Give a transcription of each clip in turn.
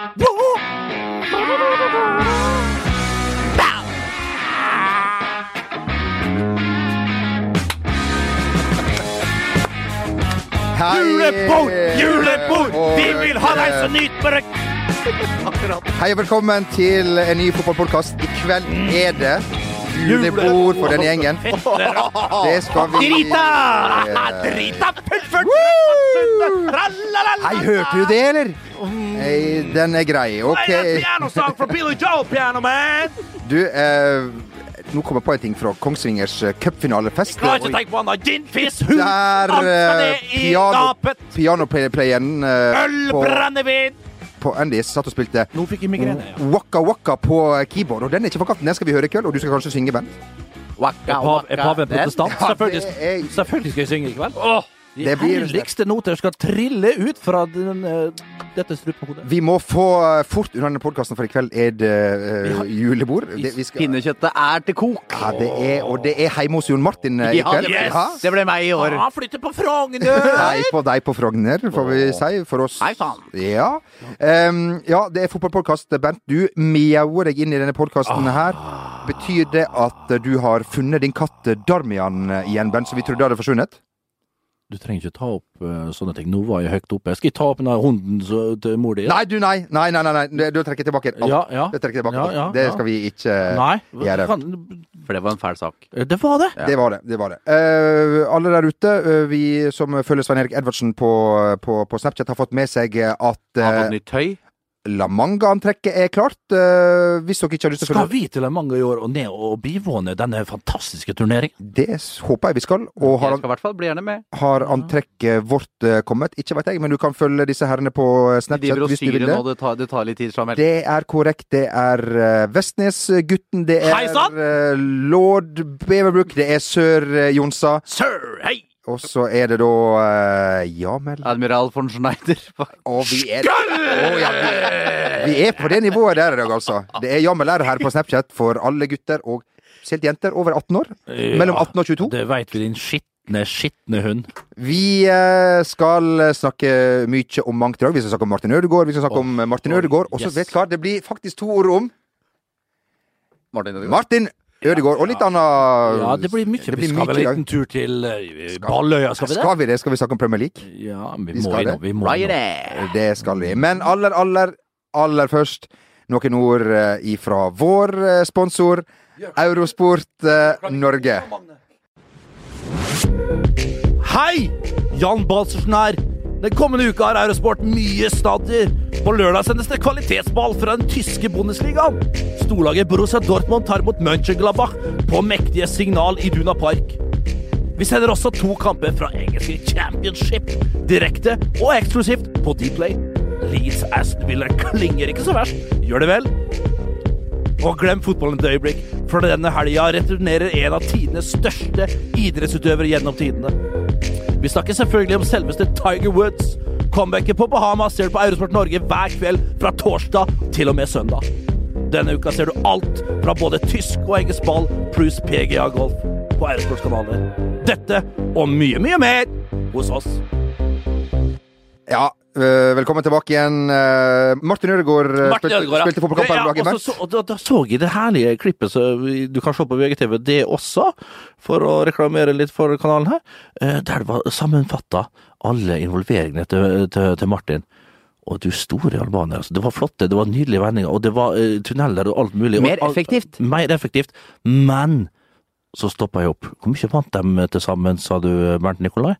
Julebord! Julebord! Vi vil ha deg eh, så nytbare Akkurat. Hei og velkommen til en ny fotballpodkast. I kveld er det julebord for den gjengen. Det skal vi Drita! Drita! Hei, hørte du det, eller? Hei, den er grei. OK. Du, eh, nå kommer jeg på en ting fra Kongsvingers eh, cupfinalefest. Klarer ikke å tenke på annet. Gin, fisk, Der eh, piano, pianoplayeren eh, Øl, brennevin. På Andys satt og spilte Nå fikk jeg migrene. Ja. Waka Waka på keyboard. Og den er ikke for katten, den skal vi høre i kveld. Og du skal kanskje synge, Bent? Waka, waka, er paven protestant? Ja, Selvfølgelig, er- selvfølgelig skal jeg synge i kveld. De Det blir- helligste noter skal trille ut fra den, uh, dette strupehodet. Vi må få uh, fort unna denne podkasten, for i kveld er det eh, julebord. Det, vi skal, Pinnekjøttet er til kok. ja, det er, og det er hjemme hos Jon Martin i kveld. Ja, Yes! Ja. det ble meg i år. Han flytter på Frogner! Hei på deg på Frogner, får vi si. For oss. Hei sann. Ja. Um, ja, det er fotballpodkast. Bent, du mjauer deg inn i denne podkasten her. Betyr det at du har funnet din katt Darmian igjen, Bent, som vi trodde hadde forsvunnet? Du trenger ikke ta opp uh, sånne ting. Nå var jeg høyt oppe. Skal jeg ta opp den hunden så- til mor di? Nei, du, nei. Nei, nei, nei. nei. Du trekker tilbake alt. Ja, ja. Det trekker tilbake Ja, ja, Det ja. skal vi ikke Nei. gjøre. Kan, For det var en fæl sak. det var det. Det var det. det, var det. Uh, alle der ute, uh, vi som følger Svein Erik Edvardsen på, på, på Snapchat, har fått med seg at Har uh, fått nytt tøy. La Manga-antrekket er klart. Uh, hvis dere ikke har lyst til å følge Skal vi til La Manga i år og ned og bivåne denne fantastiske turneringen? Det håper jeg vi skal. Og har, Jeg skal i hvert fall bli gjerne med. har antrekket vårt uh, kommet? Ikke vet jeg, men du kan følge disse herrene på Snapchat De hvis du vil det. nå, det. det tar, det tar litt tid. Samuel. Det er korrekt. Det er uh, Vestnes-gutten. Det er eh, lord Beverbrook. Det er Sør eh, Jonsa. Sir, hei! Og så er det da uh, Jamel. Admiral von Schneider. Og vi er Å, ja, vi, vi er på det nivået der i dag, altså. Det er Jamel her på Snapchat for alle gutter og spesielt jenter over 18 år. Mellom 18 og 22. Det veit vi, din skitne, skitne hund. Vi eh, skal snakke mye om mangt i dag. Vi skal snakke om Martin Ødegaard. Vi skal snakke om Martin Ødegaard. Og så yes. vet du hva, det blir faktisk to ord om Martin Ødegaard. Martin Ødegaard. Og litt annet Ja, det blir mye. Det vi blir skal vel en liten tur til uh, Balløya, skal vi det? Skal vi det? Skal vi snakke om Premier League? Ja, vi, Vi må det. Vi må Right innom. Det skal vi. Men aller, aller, aller først noen ord eh, ifra vår eh, sponsor, Eurosport eh, Norge. Hei! Jan Balsersen her. Den kommende uka har Eurosport mye stadder. På lørdag sendes det kvalitetsball fra den tyske Bundesligaen. Storlaget Borussia Dortmund tar mot Mönchengladbach på mektige Signal i Duna Park. Vi sender også to kamper fra engelske Championship direkte og eksklusivt på Dplay. Leeds Aston Villa klinger ikke så verst, gjør det vel? Og glem fotballen et øyeblikk, for denne helga returnerer en av tidenes største idrettsutøvere gjennom tidene. Vi snakker selvfølgelig om selveste Tiger Woods. Comebacket på Bahamas ser du på Eurosport Norge hver kveld fra torsdag til og med søndag. Denne uka ser du alt fra både tysk og engelsk ball pluss PGA Golf på Eurosports kanaler. Dette og mye, mye mer hos oss. Ja, velkommen tilbake igjen. Eh, Martin Ødegaard eh, Martin spilte, Ødegaard, ja. spilte fotballkamp her Ja, om dagen. og da, da så jeg det herlige klippet, så du kan se på VGTV det også, for å reklamere litt for kanalen her, eh, der det var sammenfatta alle involveringene til, til, til Martin. Og du store Albania, altså. Det var flotte, det var nydelige vendinger, og det var uh, tunneler og alt mulig. Mer Mer alt- effektivt. Mer effektivt. Men så stoppa jeg opp. Hvor mye vant de til sammen, sa du, Bernt Nikolai?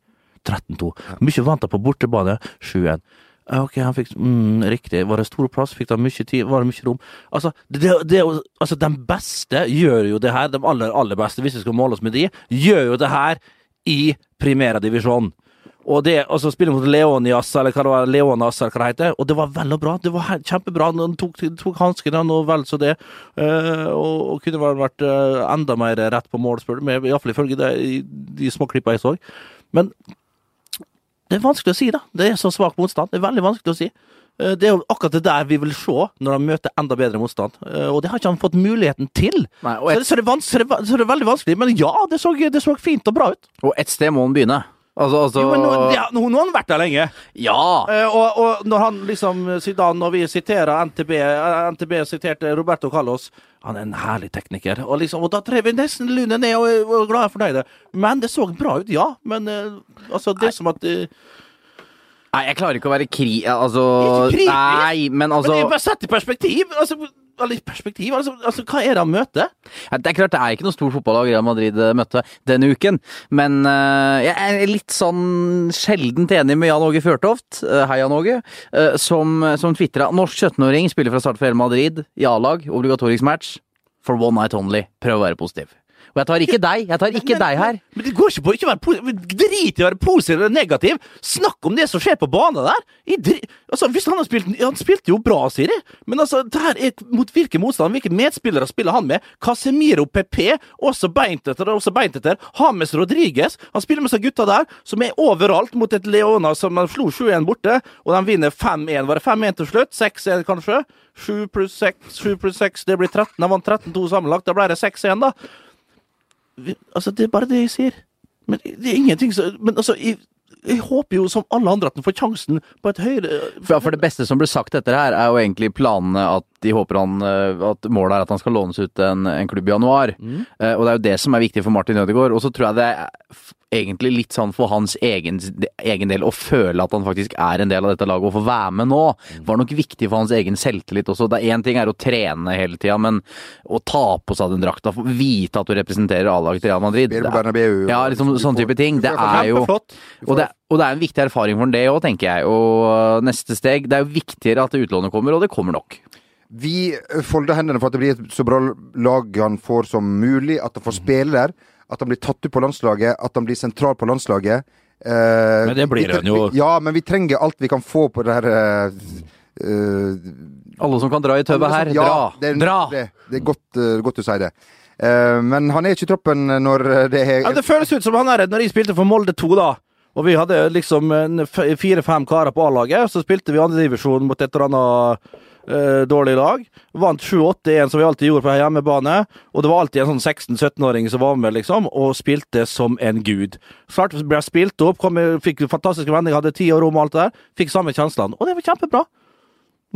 13-2. Mye vant de på bortebane? 7-1. Ok, han fikk mm, Riktig. Var det stor plass? Fikk de mye tid? Var det mye rom? Altså, det, det, altså, de beste gjør jo det her, de aller, aller beste, hvis vi skal måle oss med de, gjør jo det her i primærdivisjonen. divisjon. Og det, altså spille mot Leonias, eller hva det var, Leonas, eller hva det heter, og det var vel og bra. Det var kjempebra. Han tok, tok hanskene, han, og vel så det. Uh, og, og kunne vel vært uh, enda mer rett på mål, spør du meg. Iallfall ifølge de, de små klippene jeg så. Men det er vanskelig å si, da. Det er så svak motstand. Det er veldig vanskelig å si. Eh, Det er jo akkurat det der vi vil se når de møter enda bedre motstand. Eh, Og det har ikke han fått muligheten til. Nei, et, det, så, det så, det så det er veldig vanskelig. Men ja, det så, det så fint og bra ut. og et sted må han begynne. Altså, altså Jo, men nå, ja, nå, nå har han vært der lenge. Ja! Eh, og, og når han liksom Zidane, når vi siterer NTB eh, NTB siterte Roberto Carlos Han er en herlig tekniker. Og liksom, og da drev vi nesten lunet ned og og var glade og fornøyde. Men det så bra ut, ja. Men eh, altså, det er som at eh, Nei, jeg klarer ikke å være kri... Altså Ikke kritisk? Nei, men Men altså det er bare sett i perspektiv! Altså, i perspektiv, altså, altså, hva er det han møter? Ja, Det er klart det er ikke noe stort fotballag Real Madrid eh, møtte denne uken, men uh, jeg er litt sånn sjeldent enig med Jan Åge Fjørtoft, uh, hei Jan Åge, uh, som, som tvitra norsk 17-åring spiller fra start for Real Madrid i A-lag, obligatorisk match, for one night only. Prøv å være positiv. Og jeg tar ikke deg, jeg tar ikke deg her. Men det går ikke på å ikke være positiv. Drit i å være positiv eller negativ. Snakk om det som skjer på banen der. Altså, hvis Han har spilt Han spilte jo bra, Siri. Men altså, det her er mot hvilke motstand, hvilke medspillere spiller han med? Casemiro PP, også beint etter, også beint etter. James Rodriguez. Han spiller med seg gutta der, som er overalt mot et Leona som slo 7-1 borte, og de vinner 5-1. Var det 5-1 til slutt? 6-1 kanskje? 7 pluss 6, 7 pluss 6, det blir 13. De vant 13-2 sammenlagt. Da ble det 6-1, da. Altså, det er bare det jeg sier. Men det er ingenting som Men altså, jeg, jeg håper jo som alle andre at han får sjansen på et høyere For, for det beste som ble sagt etter her, er jo egentlig planene at de håper han eh, At målet er at han skal lånes ut til en, en klubb i januar. Eh, og det er jo det som er viktig for Martin Ødegaard. Og så tror jeg det er egentlig litt sånn for hans egen, egen del å føle at han faktisk er en del av dette laget og få være med nå, var nok viktig for hans egen selvtillit også. Det er Én ting er å trene hele tida, men å ta på seg den drakta, vite at du representerer A-laget til Real Madrid det Ja, liksom Du sånne type ting. Det er jo og det, og det er en viktig erfaring for det òg, tenker jeg. Og neste steg Det er jo viktigere at utlånet kommer, og det kommer nok. Vi folder hendene for at det blir et så bra lag han får som mulig. At han får spille der. At han blir tatt ut på landslaget. At han blir sentral på landslaget. Eh, Men det blir han jo. Ja, men vi trenger alt vi kan få på det her eh, Uh, Alle som kan dra i tauet her, ja, dra! Det er, Dra! Det, det er godt, uh, godt du sier det. Uh, men han er ikke i troppen når det er Ja, det føles ut som han er når jeg spilte for Molde 2, da. Og vi hadde liksom fire-fem karer på A-laget. Så spilte vi andredivisjon mot et eller annet eh, dårlig lag. Vant 7-8-1, som vi alltid gjorde på hjemmebane. Og det var alltid en sånn 16-17-åring som var med, liksom, og spilte som en gud. Snart ble jeg spilt opp, kom, fikk fantastiske vendinger, hadde tid og rom og alt det der. Fikk samme kjenslene. Og det var kjempebra.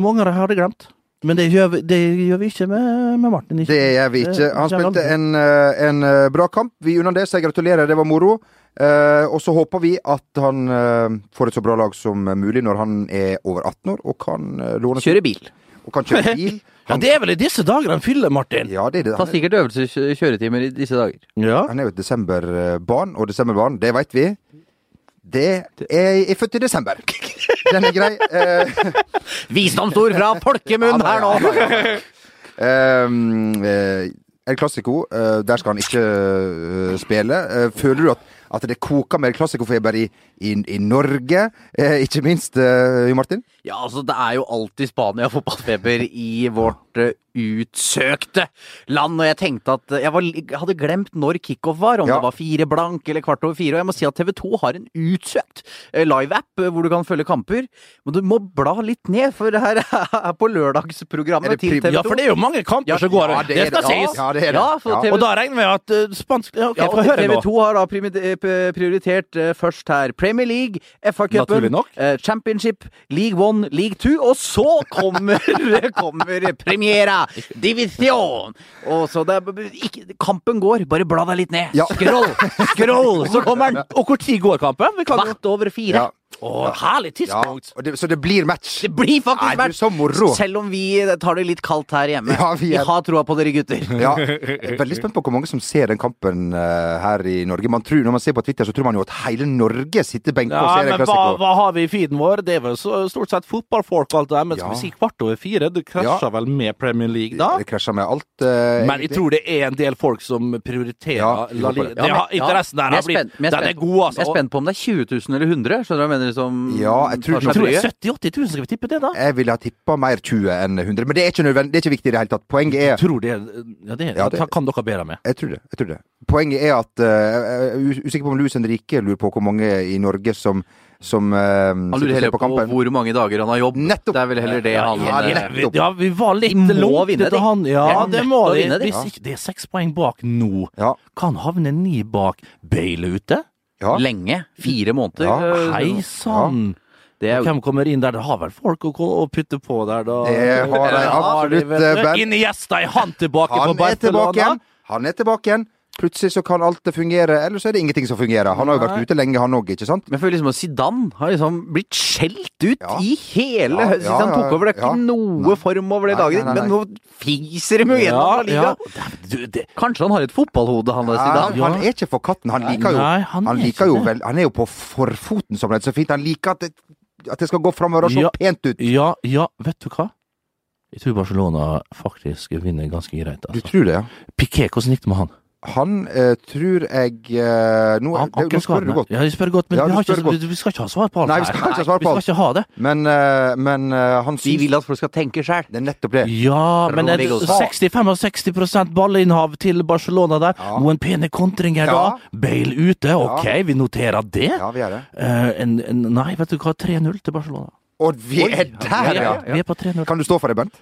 Mange av dem hadde glemt. Men det gjør vi, det gjør vi ikke med, med Martin. Ikke. Det gjør vi ikke. Han spilte en, eh, en eh, bra kamp. Vi unner det, så jeg gratulerer. Det var moro. Eh, og så håper vi at han eh, får et så bra lag som mulig når han er over 18 år og kan låne Kjøre bil. Og kan kjøre bil. Ja, det er vel i disse dager han fyller, Martin. Ja, det er det. Ta Tar er, sikkert øvelseskjøretimer i disse dager. Ja. han er jo et desemberbarn, og desemberbarn, det veit vi. Det er, er født i desember. Den er grei. Eh, Visdomsord fra folkemunn her nå! Um, eh, El Clásico, eh, der skal han ikke eh, spille. Eh, føler du at, at det koker med El Clásico-feber i, i, i Norge, eh, ikke minst, Jo Martin? Ja, altså, det er jo alltid Spania-fotballfeber i vårt eh, utsøkte land. Og jeg tenkte at eh, jeg, var, jeg hadde glemt når kickoff var, om Ja. det var fire blank eller kvart over fire. Og jeg må si at TV 2 har en utsøkt eh, live-app hvor du kan følge kamper. Men du må bla litt ned, for det her er på lørdagsprogrammet til TV 2. Ja, for det er jo mange kamper Ja, som går. ja, det, det er skal det. sies. Ja, det er det. Ja, for Ja. TV Og da regner vi at uh, spansk ja, Ok, Ja, få og høre TV nå. 2 har da prioritert uh, først her Premier League, FA-cupen, Championship, League 1, League 2, og så kommer, kommer Premiera Division! Og så det ikke, kampen går, bare bla deg litt ned. Ja. Scroll, scroll, så kommer den! Og hvor tid går kampen? Vi kan jo Kvart over fire. Ja. Å, herlig Ja, tidspunkt! og det, så det blir match. Det blir faktisk Nei, match! så moro. Selv om vi tar det litt kaldt her hjemme. Ja, vi er... vi, har troa på dere gutter. Ja, jeg er veldig spent på hvor mange som ser den kampen uh, her i Norge. Man tror, når man ser på Twitter, så tror man jo at hele Norge sitter benka og Ja, ser men klassiker. hva, hva har vi i feeden vår? Det er vel så, stort sett fotballfolk og alt det der, men Ja. skal vi si kvart over fire? Du krasjer vel med Premier League da? Det krasjer med alt. Uh, Men jeg tror det er en del folk som prioriterer Ja, La Liga. ja, Det interessen der har er blitt Den er god, altså. Jeg er spent på om det er 20 000 eller 100. Skjønner du hva jeg mener? Som Ja, jeg tror nok- tror 70 000-80 000, skal vi tippe det, da? Jeg ville ha tippa mer 20 enn 100, men det er ikke nødvendig, det er ikke viktig i det hele tatt. Poenget er Tror det, ja, det, Ja, det- kan dere bedre med. Jeg tror det. jeg tror det Poenget er at eh, Jeg er us- usikker på om Luis Henrique lurer på hvor mange i Norge som, som uh, Han lurer heller på hvor mange dager han har jobb. Nettopp. Det er vel heller det Ja, han ja, ja, nettopp. ja, vi var litt De må langt vinne, etter de. han. Ja, De det må de. vinne, de. Hvis ikke, det er seks poeng bak nå. Ja. Kan havne ni bak Bale ute. Ja. lenge. Fire måneder. Ja, Hei sann! Det er Hvem kommer inn der? Det har vel folk å, å putte på der, da? Det har de absolutt, eh, Bernt. Er han tilbake på Han er Barcelona? tilbake. Han er tilbake igjen. Plutselig så kan alt det fungere, eller så er det ingenting som fungerer. Han har jo vært ute lenge, han òg, ikke sant? Men jeg føler liksom at Zidane har liksom blitt skjelt ut Ja. i hele Ja, høsten. ja, han tok over. Det er ja. ikke noe Nei. form over det i dag dagen, men nå fiser de jo gjennom ja. Kanskje han har et fotballhode, han der Ja, Zidane. han er ikke for katten. Han liker jo, Nei, han han er liker jo vel Han er jo på forfoten, som det så fint. Han liker at det, at det skal gå framover og se Ja. pent ut. ja, ja, vet du hva? Jeg tror Barcelona faktisk vinner ganske greit. Du Altså. tror det, ja? Piqué, hvordan gikk det med han? Han eh, tror jeg eh, Nå, Han- det, nå spør du godt. Ja, jeg spør godt, men Ja, vi, du har spør ikke, godt. vi, skal ikke ha svar på alt Nei, vi skal ikke ha svar på alt. Vi skal ikke ha det. Men, uh, men uh, han Vi vil at folk skal tenke sjøl. Det er nettopp det. Ja, men det er Rodrigo. 65-60 ballinnhav til Barcelona der. Ja. Noen pene kontringer Ja. da. Bale ute, ok, vi noterer det. Ja, vi er det. Uh, en, en, nei, vet du hva, 3-0 til Barcelona. Og vi er der, vi, ja! vi er på 3-0. Kan du stå for det, Bent?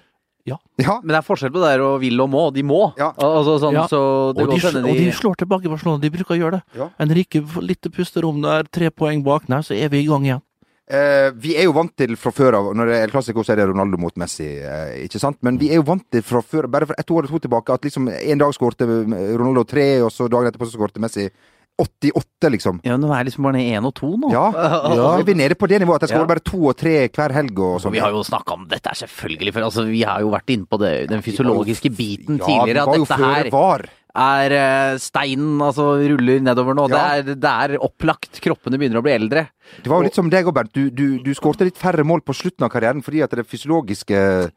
Ja. Ja. Men det er forskjell på det der å vil og må. De må. Ja. Altså, sånn, Ja. så det Og de, de... og de slår tilbake Barcelona, de bruker å gjøre det. Ja. rike, litt pusterom der, tre poeng bak Nei, så er vi i gang igjen. Eh, vi er jo vant til fra før av Når det er El Clasico, så er det Ronaldo mot Messi, eh, ikke sant? Men vi er jo vant til fra før, bare for ett år eller to tilbake, at liksom en dag skårte Ronaldo tre, og så dagen etterpå så skårte Messi 88, liksom. Ja, nå er liksom bare ned én og to nå. Ja. ja. Er nede på det nivået at jeg skal Ja. bare to og tre hver helg og Så sånn? vi har jo snakka om dette er selvfølgelig, for altså, vi har jo vært inne på det, den fysiologiske biten ja, tidligere. vi var At jo dette her var. er eh, steinen altså ruller nedover nå. Ja. Det, er, det er opplagt. Kroppene begynner å bli eldre. Det var jo litt som deg òg, Bernt. Du, du, du skårte litt færre mål på slutten av karrieren fordi at det fysiologiske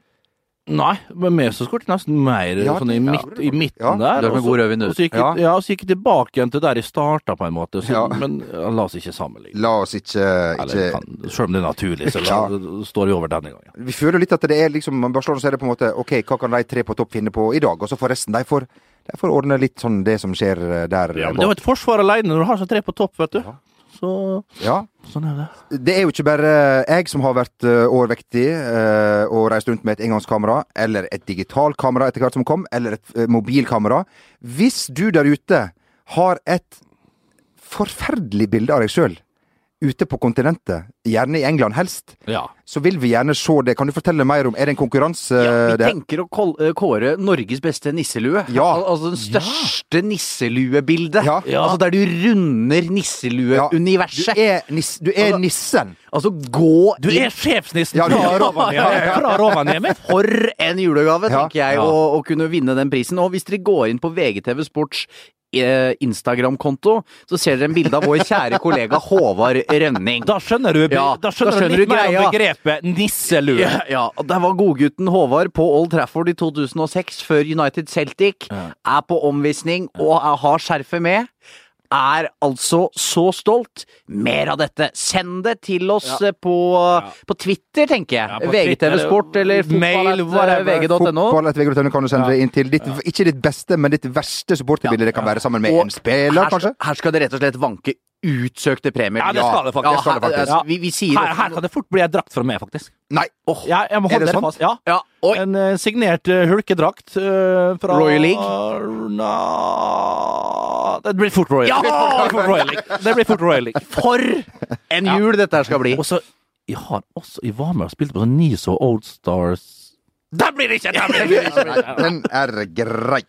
Nei, men skåret nesten mer Ja, sånn i, ja. midt, i midten Ja. der. Og så-. Og så gikk, Ja. ja, så gikk jeg tilbake igjen til der jeg starta, på en måte. Så, Ja. Men ja, la oss ikke sammenligne. La oss ikke, ikke kan, selv om det er naturlig, så la, står vi over denne gangen. Vi føler litt at det er liksom Barcelona så er det på en måte OK, hva kan de tre på topp finne på i dag? Og så får resten De får, de får ordne litt sånn det som skjer eh, der Ja, men bak. det jo et forsvar alene når du har så tre på topp, vet du. Så Ja. sånn er det. Det er jo ikke bare jeg som har vært eh, overvektig eh, og reist rundt med et engangskamera, eller et digitalkamera etter hvert som kom, eller et eh, mobilkamera. Hvis du der ute har et forferdelig bilde av deg sjøl ute på kontinentet, gjerne i England helst, Ja. så vil vi gjerne se det. Kan du fortelle mer om Er det en konkurranse Ja, vi det? tenker å eh, kåre Norges beste nisselue. Ja. Al altså den største nisseluebildet. Ja. Ja. Altså der du runder Ja. nisselueuniverset. Du er, nis du er nissen. Altså gå Du er sjefsnissen Ja, fra ja, Rovaniemi! Fra Rovaniemi. For en julegave, tenker jeg, Ja. å, å kunne vinne den prisen. Og hvis dere går inn på VGTV Sports Instagram-konto, så ser dere en bilde av vår kjære kollega Håvard Rønning. Da skjønner du, Ja, da skjønner da skjønner du litt mer om begrepet nisselue. Ja, ja, der var godgutten Håvard på Old Trafford i 2006, før United Celtic. Ja. Er på omvisning og har skjerfet med. Er altså så stolt. Mer av dette. Send det til oss ja. på, på Twitter, tenker jeg. Ja, VGTV Sport eller fotball.vg.no. Fotball kan du sende det inn til ditt, ikke ditt beste, men ditt verste supporterbilde det kan være sammen med Og en spiller, her, kanskje. her skal det rett og slett vanke utsøkte premier. Ja, det skal det faktisk. Ja, skal det her- faktisk. Ja. Vi, vi sier Her, her kan det fort bli en drakt fra meg, faktisk. Nei. Ja, jeg må Er holde det det sant? fast. Ja. ja, oi. En uh, signert uh, hulkedrakt uh, fra Royal League? Nå Det blir fort Royal League. Det blir fort Royal League. Det blir fort Royal League. For en jul dette her skal bli. Og så Jeg har også Jeg var med og spilte på sånn Niso Old Stars Der blir det ikke! Der blir det ikke! Den er grei.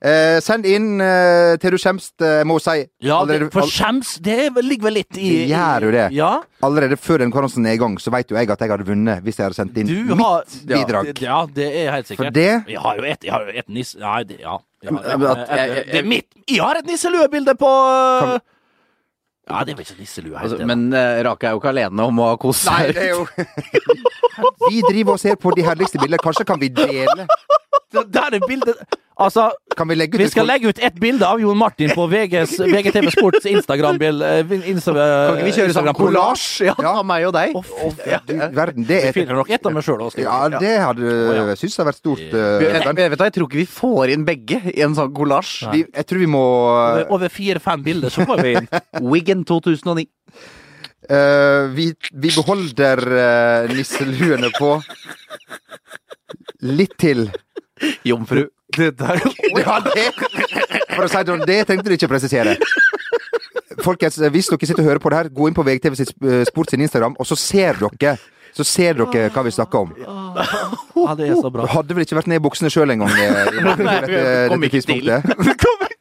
Eh, send inn eh, til du skjemst, eh, må si. Ja, det, Allerede- for skjems, det er ligger vel litt i gjør jo det. Ja. Allerede før den konkurransen er i gang, så vet jo jeg at jeg hadde vunnet hvis jeg hadde sendt inn Du mitt har bidrag. Ja, ja, det er helt sikkert. For det Jeg har jo et, jeg har jo et nisse... Nei, det, ja. Jeg har, Men at- et- et- jeg- jeg- det er mitt Jeg har et nisseluebilde på Kan- Ja, det er vel ikke nisselue helt Altså, det, da. men uh, Rake er jo ikke alene om å ha kost Nei, seg. det er jo Vi driver og ser på de herligste bildene. Kanskje kan vi dele Der er bildet Altså, Kan vi legge ut vi skal legge ut ett bilde av Jon Martin på VGs, VGTV Sports Instagram-bil... Insta, Kan vi kjøre sånn collage? Ja, Ja. av meg og deg? Å, fy Du, verden, det Vi er finner nok ett av meg sjøl òg. Ja, det hadde ja. jeg syns det har vært stort. Jeg, eh, jeg, vet du, jeg tror ikke vi får inn begge i en sånn kollasj. jeg tror vi må Over, over fire-fem bilder, så får vi inn. Wiggen 2009. Uh, vi, vi beholder uh, nisseluene på litt til. Jomfru. Det der Ja, det, for å si det sånn, det trengte du ikke presisere. folkens, hvis dere sitter og hører på det her, gå inn på VGTV sitt eh, Sport sin Instagram, og så ser dere så ser dere hva vi snakker om. Ja, det er så bra. Hadde vel ikke vært ned i buksene sjøl engang. eh, kom ikke til.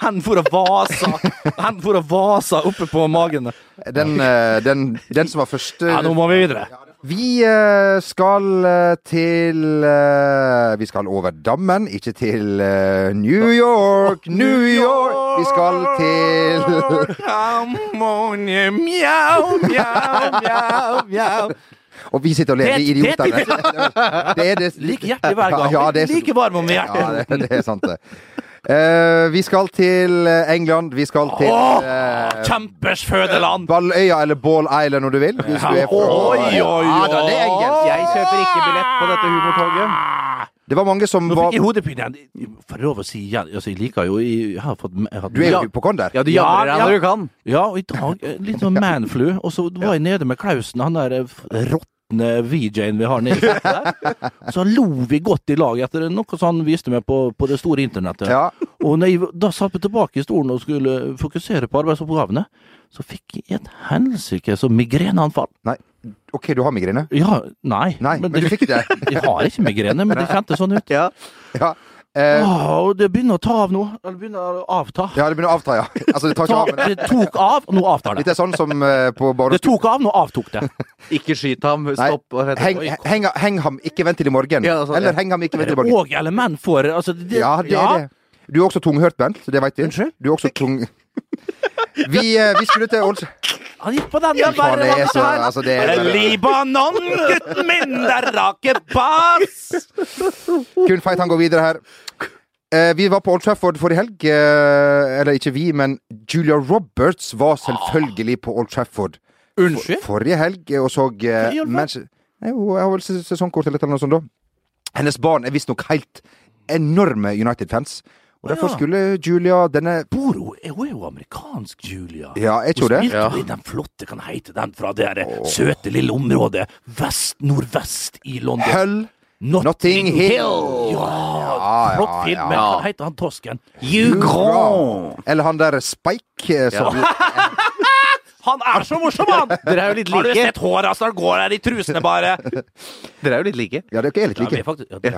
Hendene for å vase Hendene for å vase oppe på magen. Den, eh, den, den som var første Ja, nå må vi videre. Vi eh, skal eh, til Vi skal over dammen, ikke til New York, New York! Vi skal til mjau, mjau, mjau, mjau. Og vi sitter og ler, vi idiotene. Det er det Like hjertelig hver gang. Ja, det er, like varm om hjertet. ja, det, det er sant, det. Eh, vi skal til eh, England. Vi skal til Åh, eh, Kjempers fødeland! Balløya eller Ball Island, om du vil. Hvis du er fra- Oi, oi, Ja, da, det er. Jeg kjøper ikke billett på dette humortoget. Det var mange som Nå var fikk jeg hodepine igjen. For lov å si igjen, altså, jeg liker jo Jeg har fått jeg har, Du er jo hypokonder. Ja, du Ja, jamrer ja. når du kan. Ja, og i dag litt sånn manflu. Og så var jeg nede med Klausen, han der f- råtne VJ-en vi har nede der. Så lo vi godt i lag etter noe som han viste meg på, på det store internettet. Ja. Og når jeg da satt vi tilbake i stolen og skulle fokusere på arbeidsoppgavene, så fikk jeg et helsike Så migreneanfall. Nei. OK, du har migrene? Ja, nei. Nei, men du fikk det. Jeg har ikke migrene, men det kjentes sånn ut. Ja. Ja. Eh, Åh, og det begynner å ta av nå. Det begynner å avta. ja, det begynner å avta, ja. Altså, det tar ikke Ta, av, men det tok av, og nå avtar det. Litt sånn som eh, på Det tok av, nå avtok det. Ikke skyt ham. Stopp. Heng, heng, heng ham, ikke vent til i morgen. Ja, sånn, Eller ja. heng ham, ikke vent til i Er det morgen. òg element for altså, det, Ja, det er det. Du er også tunghørt, Bent. så Det vet vi. Unnskyld? Du er også tung... Vi, eh, vi skulle til Ålesund Han gikk på den, ja. bare det er så altså, det er, Libanon, gutten min, der rake bass! Kun feit han går videre her. Eh, vi var på Old Trafford forrige helg. Eh, eller ikke vi, men Julia Roberts var selvfølgelig på Old Trafford Unnskyld? forrige helg og så eh? Manchester Nei, Hun har vel sesongkort eller noe sånt, da. Hennes barn er visstnok helt enorme United-fans. Og derfor skulle Julia denne Boro hun er- jo amerikansk, Julia. Ja, jeg tror Hun det. spilte Ja. i den flotte, kan hete den, fra det oh. søte lille området vest, nordvest i London. Hull Notting, Notting Hill. Ja, Ja, flott ja, film. ja. Hva heter han tosken? Hugh grand. Eller han der Spike som som Han er så morsom, han! Dere er jo litt Har du sett håret hans? Han går der i trusene, bare. Dere er jo litt like. Ja, dere er ikke vi like. Ja, faktisk, ja, det,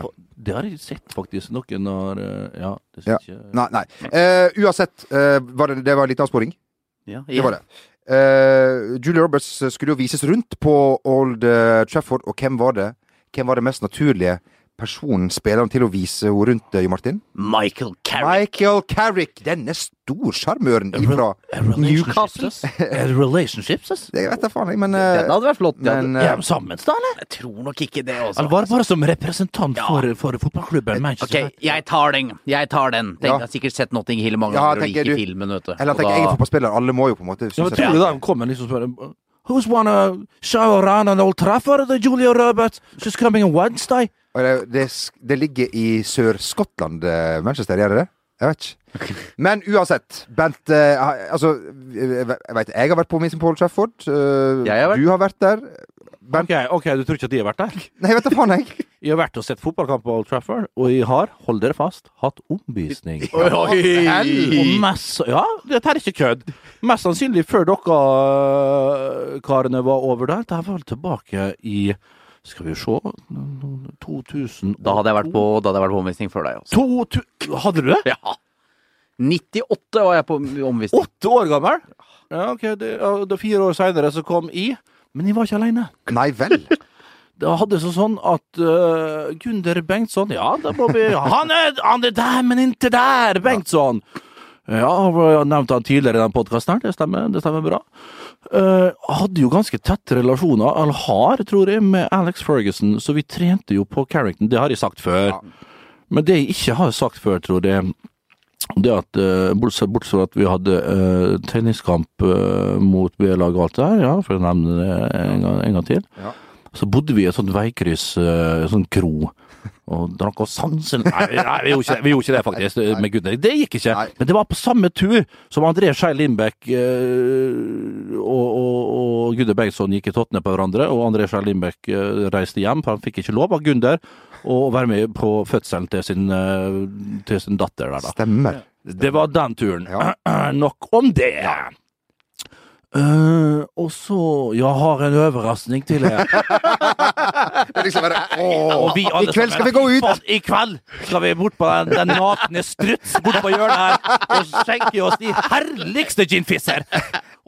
det har jeg sett, faktisk. Noen har eh, Ja. Det Ja. synes ikke Nei, nei. Uh, uansett, uh, var det, det var en liten avsporing. Ja, Det var det. Uh, Julie Roberts skulle jo vises rundt på Old Trafford, og hvem var det? Hvem var det mest naturlige personen, spiller han til å vise henne rundt, Jo Martin? Michael Carrick. Michael Carrick, denne storsjarmøren ifra Newcastle. Er det relationships, ass? Det vet jeg faen jeg, men Den hadde vært flott. Men Men, eh, Er de sammen, da, eller? jeg tror nok ikke det også. Han var bare som representant Ja. for, for fotballklubben Manchester Ok, jeg tar den. Jeg tar den. Tenk, Ja. Jeg har sikkert sett Notting Hill mange Ja, og liker du- filmen, vet du. Eller han tenker da- jeg er fotballspiller, alle må jo på en måte Ja, men tror du da de kommer liksom spør Who's won a shower around on Old Trafford? The Julia Roberts. She's coming on Wednesday. Det, det, det ligger i Sør-Skottland, eh, Manchester, gjør det det? Jeg vet ikke. Men uansett, Bent eh, Altså, jeg vet jeg har vært på Missing Paul Trafford. eh, Jeg har vært. Du har vært der. Bent Ok, ok, du tror ikke at de har vært der? Nei, vet da faen, jeg. Jeg har vært og sett fotballkamp på Old Trafford, og jeg har, hold dere fast, hatt omvisning. Oi, oi. Og mest, ja, dette er ikke kødd. Mest sannsynlig før dere karene var over der. Det var jeg tilbake i Skal vi se 2000 Da hadde jeg vært på, da hadde jeg vært på omvisning før deg. Altså. To, Hadde du det? Ja. 98 var jeg på omvisning. Åtte år gammel? Ja, ok, det, det Fire år seinere så kom jeg. Men jeg var ikke aleine. Nei vel. Det hadde seg sånn at uh, Gunder Bengtsson Ja, da må vi Han er, han er der, men ikke der, Bengtsson! Ja, jeg har nevnt han tidligere i den podkasten her, det stemmer, det stemmer bra. Uh, hadde jo ganske tette relasjoner, eller har, tror jeg, med Alex Ferguson, så vi trente jo på Carrington, det har jeg sagt før. Men det jeg ikke har sagt før, tror jeg, det at uh, bortsett, bortsett fra at vi hadde uh, treningskamp uh, mot B-laget og alt det der, ja, for å nevne det en gang, en gang til, Ja. så bodde vi i et sånt veikryss, uh, sånn kro, og drakk oss sansen Nei, nei vi, gjorde det, vi gjorde ikke det, faktisk, Nei. med Gudner. Det gikk ikke. Nei. Men det var på samme tur som André Skei Lindbekk eh, og, og, og Gunder Bengtsson gikk i tottene på hverandre, og André Skei Lindbekk eh, reiste hjem, for han fikk ikke lov av Gunder å være med på fødselen til sin, eh, til sin datter der, da. Stemmer. Det var den turen. Ja. Nok om det. Eh, og så Jeg har en overraskning til er liksom I kveld skal vi gå ut! "Faen, I kveld skal vi bort på den, den nakne struts bort på hjørnet her og skjenke oss de herligste ginfisser.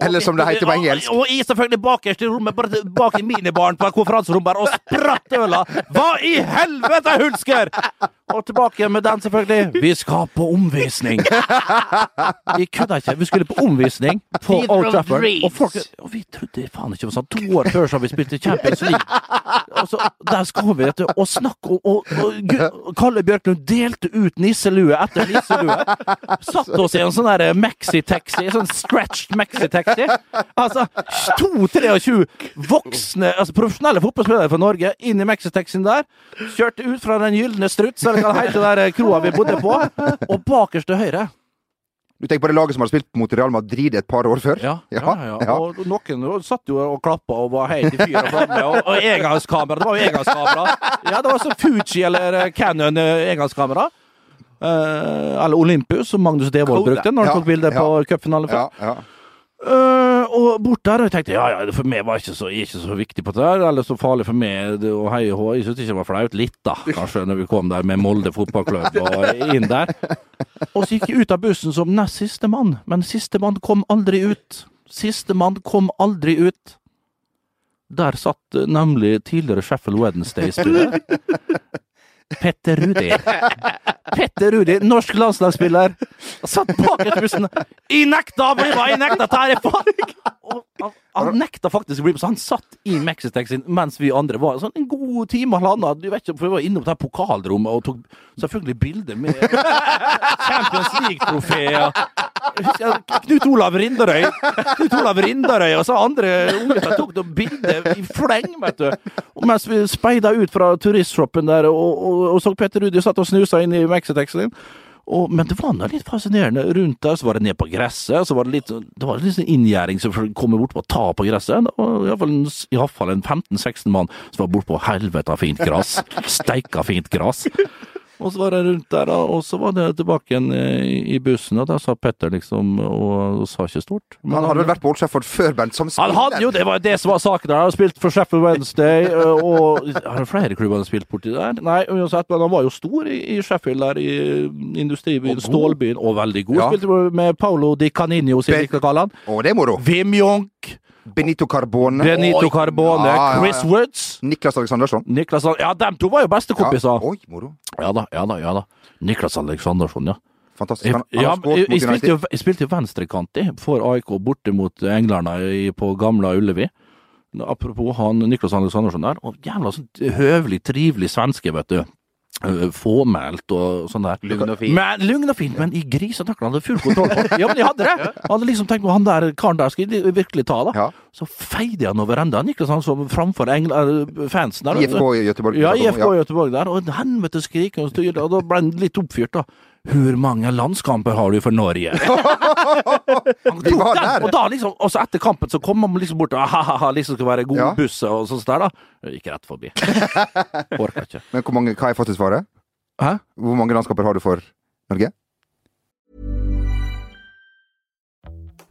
Eller som det heter på engelsk. Og, i jeg selvfølgelig bakerst i rommet, bak i minibaren på konferanserommet og spratt øla. Hva i helvete, Hulsker! Og tilbake med den, selvfølgelig. Vi skal på omvisning. Vi kødda ikke. Vi skulle på omvisning på Old Trafford. Og, folk, og vi trodde faen ikke var sånn. To år før så har vi spilt i Champions League. Og så, der skal vi, vet. Og snakke og, og, og, Kalle Bjørklund delte ut nisselue etter nisselue. Satt oss i en sånn der maxitaxi, sånn stretched maxitaxi. Altså 2-23 voksne, altså profesjonelle fotballspillere fra Norge inn i maxitaxien der. Kjørte ut fra Den gylne struts, eller hva det heter, der kroa vi bodde på. Og bakerst til høyre Du tenker på det laget som har spilt mot Real Madrid et par år før? Ja, ja, ja. ja. Og noen satt jo og klappa og var helt i fyr og flamme. Og, og engangskamera. Det var jo engangskamera. Ja, det var sånn Fuji eller eh, Canon eh, engangskamera. Eh, eller Olympus, som Magnus Devold brukte når han tok bilde på cupfinalen. Ja, Eh, og bort der, og jeg tenkte ja, ja, for meg var ikke så, ikke så viktig på det der, eller så farlig for meg å heie hå. Jeg syntes ikke det var flaut. Litt, da, kanskje, når vi kom der med Molde fotballklubb og inn der. Og så gikk jeg ut av bussen som nest siste mann, men siste mann kom aldri ut. Siste mann kom aldri ut. Der satt eh, nemlig tidligere Sheffield Wednesday-spiller. Petter Rudi. Petter Rudi, norsk landslagsspiller. Satt bak i bussen. Jeg nekta å bli med! Jeg nekta dette er faen Og han, han nekta faktisk å bli med, så han satt i Maxitaxien mens vi andre var sånn en god time halvannen. Du vet ikke, for vi var innom det her pokalrommet og tok selvfølgelig bilde med Champions League-trofeer. Knut Olav Rinderøy Knut Olav Rinderøy og så andre unggutter tok noen bilder i fleng, vet du. Og mens vi speida ut fra turistshoppen der og, og, og så Petter Rudi satt og snusa inn i Maxitaxien. Og, men det var noe litt fascinerende rundt der. Så var det ned på gresset. Så var det litt, det var litt sånn inngjerding som kommer bort på å ta på gresset. Det var iallfall en, fall en 15-16 mann som var bort på helvete fint gress. Steika fint gress. Og så var jeg rundt der, og så var det tilbake igjen eh, i bussen, og da sa Petter liksom og, og sa ikke stort. Men Han hadde vel vært på Old Trafford før, Bent, som han hadde jo, det var det som var saken der. Han har spilt for Sheffield Wednesday, og Har flere klubber han spilt borti der? Nei, uansett, men han var jo stor i, i Sheffield der, i industribyen, Og stålbyen, og veldig god. Ja. Spilte med Paolo Di Canino, som vi kaller han. Og det er moro. Wim Jonk, Benito Carbone. Benito Oi. Carbone, Ja, ja, ja. Chris Woods. Niklas Aleksandersson. Niklas Ja, dem to var jo bestekompiser. Ja. Oi, moro. Ja da, ja da. ja da. Niklas Aleksandersson, ja. Fantastisk. Han, han ja, jeg, jeg, spilte jo, jeg spilte jo venstrekant i, for AIK borte mot englerne på gamle Ullevi. Apropos han Niklas Alexandersson der, og jævla sånn høvelig, trivelig svenske, vet du. Eh, Fåmælt og sånn der. Lugn og fin. Men, lugn og fin, men i grisetakla hadde full kontroll på. Ja, men jeg hadde det! Jeg hadde liksom tenkt på han der karen der skal jeg virkelig ta, da. Ja. Så feide han over enda, han som framfor engl- framfor fansen der. IFK i Göteborg. Ja, IFK i Göteborg der, og helvete skriking og styr, og da ble han litt oppfyrt, da. Hvor mange landskamper har du for Norge? De var der. Og da liksom, og så etter kampen så kom han liksom bort og ha-ha-ha, liksom skal være god Ja. busse og sånt der, da. Jeg Gikk rett forbi. Orka ikke. Men hvor mange, hva er fasitsvaret? Hæ? Hvor mange landskamper har du for Norge?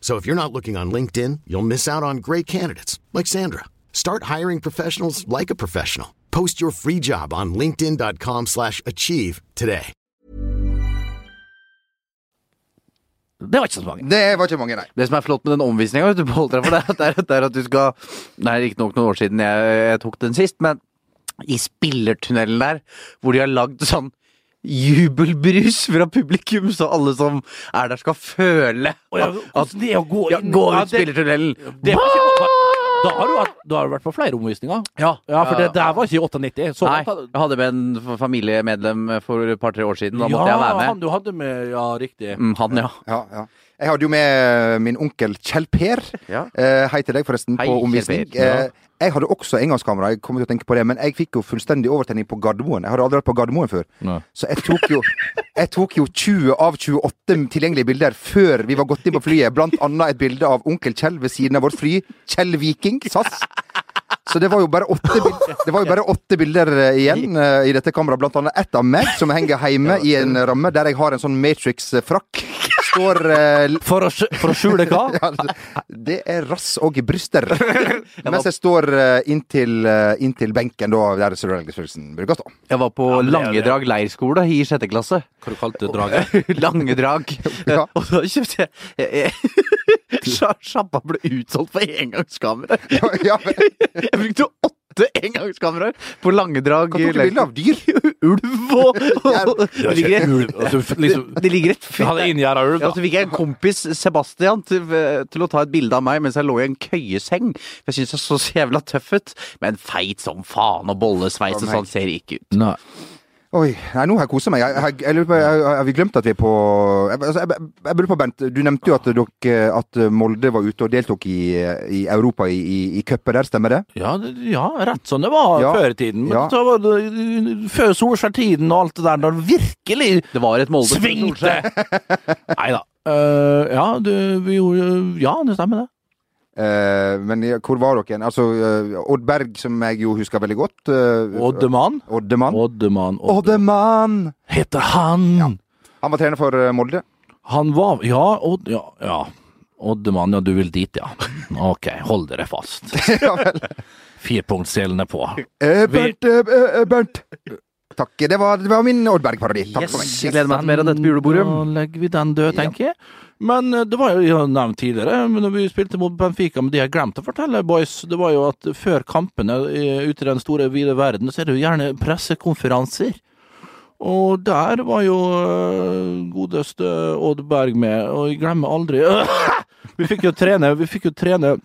So if you're not looking on LinkedIn, you'll miss out on great candidates like Sandra. Start hiring professionals like a professional. Post your free job on linkedin.com/achieve today. Det var ikke så mange. Det var ikke mange, nei. Det som er flott med den omvisninga deg for, det, er at- det er at du skal Nei, riktignok noen år siden jeg, jeg tok den sist, men i spillertunnelen der, hvor de har lagd sånn jubelbrus fra publikum, så alle som er der skal føle ja, at, det er å gå ja, inn gå Ja, ut det- spillertunnelen. det var ikke, da, har du vært, da har du vært på flere omvisninger. Ja, Ja, for det der var ikke i 98. Så Nei, jeg hadde med en familiemedlem for et par-tre år siden. Da måtte jeg være med. han du hadde med, ja, riktig. Mm, han, ja. Ja, ja. Jeg hadde jo med min onkel Kjell Per. Ja. Eh, hei til deg, forresten, Hei, på omvisning. Ja. Eh, jeg hadde også engangskamera, jeg kommer til å tenke på det, men jeg fikk jo fullstendig overtenning på Gardermoen. Jeg hadde aldri vært på Gardermoen før. Nei. Så jeg tok jo Jeg tok jo 20 av 28 tilgjengelige bilder før vi var gått inn på flyet. Blant annet et bilde av onkel Kjell ved siden av vårt fly. Kjell Viking, SAS. Så det var jo bare åtte, bild det var jo bare åtte bilder eh, igjen uh, i dette kameraet. Blant annet ett av meg som henger hjemme i en ramme der jeg har en sånn Matrix-frakk. Står eh, For å, for å skjule hva? ja, det er rass og bryster. Mens jeg står eh, inntil, eh, inntil benken, da, der Sir Alex Wilson bruker å stå. Jeg var på. Langedrag leirskole i sjette klasse. Hva du kalte du draget? Langedrag. Ja. Og da kjøpte jeg Sjappa ble utsolgt for engangskamera. Ja, ja, men, Jeg brukte åtte engangskameraer på Langedrag. hva tok du bilde av? Dyr? Ulv og, og Det ligger et, ulv. Altså, liksom, det ligger et inngjerda ulv, Ja, så fikk jeg en kompis, Sebastian, til, til å ta et bilde av meg mens jeg lå i en køyeseng. For jeg syns jeg så så jævla tøff ut. Men feit som faen og bollesveis og sånn ser ikke ut. Nei. Oi, nei, nå har jeg kosa meg. Jeg, jeg, jeg Har vi glemt at vi er på jeg, altså, jeg, lurer på, Bent, du nevnte jo at, dere, at Molde var ute og deltok i, i Europa i, i, i cuper der, stemmer det? Ja, ja, rett som det var Ja. før i tiden. Men Ja. så var det før Solskjær-tiden og alt det der, da det virkelig Det var et Molde. svingte! Nei da. Uh, ja, du, vi gjorde Ja, det stemmer, det. Eh, men ja, hvor var dere igjen? Altså, eh, Odd Berg, som jeg jo husker veldig godt. eh, Oddemann. Oddemann. Oddemann. Oddemann! Heter han! Han var trener for Molde. Han var Ja, Odd, ja, ja. Oddemann, ja, du vil dit, ja. Ok, hold dere fast. ja vel. Firpunktsselene på. Eh, Bernt, eh, Bernt. Takk. Det var, det var min Odd Berg-parodi. Takk for meg. Yes, jeg gleder meg til mer av dette på julebordet. Da legger vi den død, tenker jeg. Men eh, det var jo nevnt tidligere, når vi spilte mot Benfica, men det jeg glemte å fortelle, boys, det var jo at før kampene eh, ute i den store, vide verden, så er det jo gjerne pressekonferanser. Og der var jo øh, godeste Odd Berg med, og jeg glemmer aldri Vi fikk jo trene, vi fikk jo trene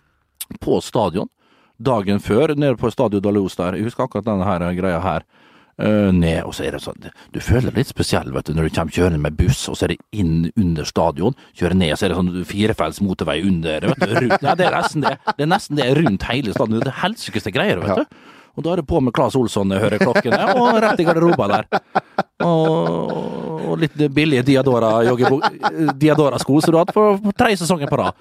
på stadion dagen før, nede på Stadio Dalos der. Jeg husker akkurat denne her greia her. Eh, ned, og så er det sånn Du føler deg litt spesiell vet du, når du kommer kjørende med buss, og så er det inn under stadion. Kjører ned, så er det sånn firefelts motorvei under. vet du, rundt, ja, det er nesten det. Det er nesten det rundt hele stadion. Det er helsikeste greier, vet du. Og da er det på med Claes Olsson, hører klokkene, og rett i garderoba der. Og, og litt billige Diadora Diadora-sko som du har hatt på for tre sesonger på rad.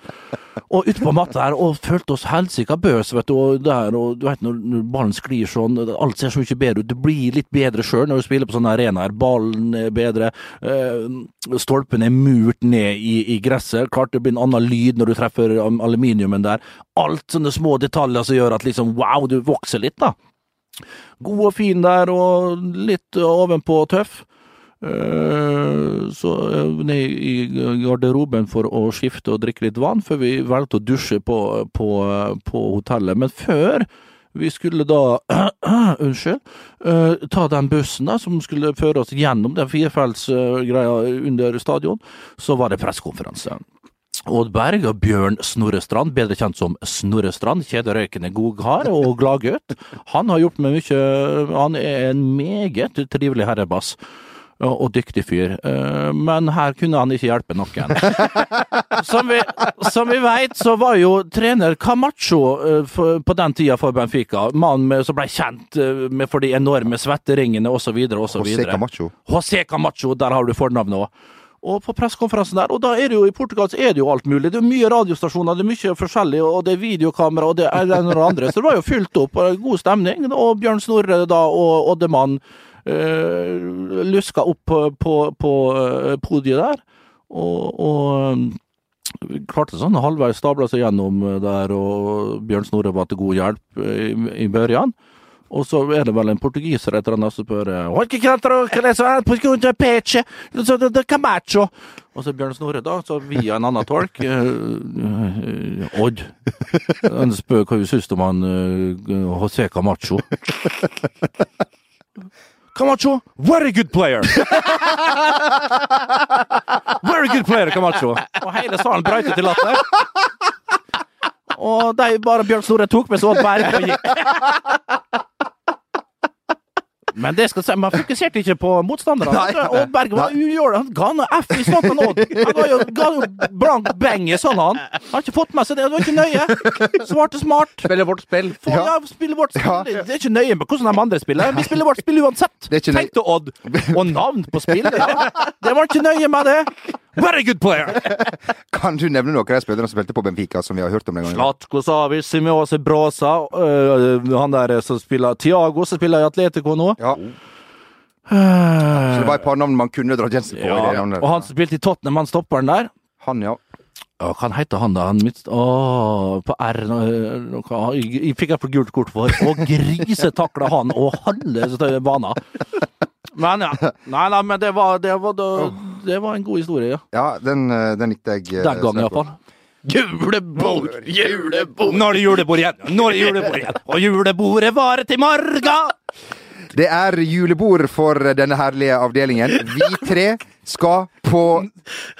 Og ute på matta her, og følte oss helsika bøs, vet du, og der, og du vet når, når ballen sklir sånn, alt ser så mye bedre ut. Du blir litt bedre sjøl når du spiller på sånne arenaer. Ballen er bedre, øh, stolpen er murt ned i, i gresset. Klart det blir en annen lyd når du treffer aluminiumen der. Alt sånne små detaljer som gjør at liksom wow, du vokser litt, da. God og fin der, og litt ovenpå tøff. Eh, Så eh, ned i garderoben for å skifte og drikke litt vann, før vi valgte å dusje på, på, på hotellet. Men før Vi skulle da, unnskyld, eh, ta den bussen da, som skulle føre oss gjennom den firefeltsgreia under stadion. Så var det pressekonferanse. Odd Berg og Bjørn Snorrestrand, bedre kjent som Snorrestrand, kjederøykende god kar og gladgutt. Han har gjort meg mye Han er en meget trivelig herrebass. Og dyktig fyr, Eh, men her kunne han ikke hjelpe noen. Som vi, som vi vet, så var jo trener Camacho eh, på den tida for Benfica, mannen som ble kjent eh, med for de enorme svetteringene osv. osv. José Camacho. José Camacho, der har du fornavnet òg. Og på pressekonferansen der, og da er det jo i Portugal så er det jo alt mulig. Det er mye radiostasjoner, det er mye forskjellig, og det er videokamera, og det er det og andre. Så det var jo fylt opp, god stemning. Og Bjørn Snorre da, og Oddemann øh, luska opp på, på, på eh, podiet der, og, og eh, klarte sånn halvveis stabla seg gjennom eh, der, og Bjørn Snorre var til god hjelp eh, i, i børjan. Og så er det vel en portugiser etter han som spør eh, «Olha que cantarão, que det er på grunn av peche, så det- det Camacho. Og så Bjørn Snorre, da, så via en annen tolk eh, eh, Odd. Han spør hva hun syns om han eh, José Camacho. Camacho, very good player! very good player, Camacho! Og hele salen brøytet til latter. Og de bare Bjørn Snorre tok med så Berg og gikk. Men det skal si, man fokuserte ikke på motstanderne. Og Berg var ugjorde Han ga noe F i svanten Odd. Han jo, ga jo blank beng i sånn, han. Han har ikke fått med seg det. Det var ikke nøye. Svarte smart. Spiller vårt spill. For, ja. spiller vårt spill. Det er ikke nøye med hvordan de andre spiller. Vi spiller vårt spill uansett. Tenkte Odd. Og navn på spillere. Det var ikke nøye med det. Very good player. Kan du nevne noen av de spillerne som spilte på Benfica, som vi har hørt om den gangen? Slatko Savic, Simiose Brosa, øh, han der som spiller Tiago, som spiller i Atletico nå. Ja. Så det var et par navn man kunne dra Jensen på. i det Ja, og han som spilte i Tottenham, han stopperen der. Han, ja. Hva Hva heter han da? Han mitt, oh, på R Jeg fikk jeg for gult kort for. Og grisetakla han og halve så- banen. Men ja. Nei, nei, men det var, det var, det var en god historie, ja. Ja, den, eh, den likte jeg. eh, Den gangen iallfall. Julebord, julebord! Nå er det julebord igjen! Nå er det julebord igjen! Og julebordet varer til morgen! Det er julebord for denne herlige avdelingen. Vi tre skal på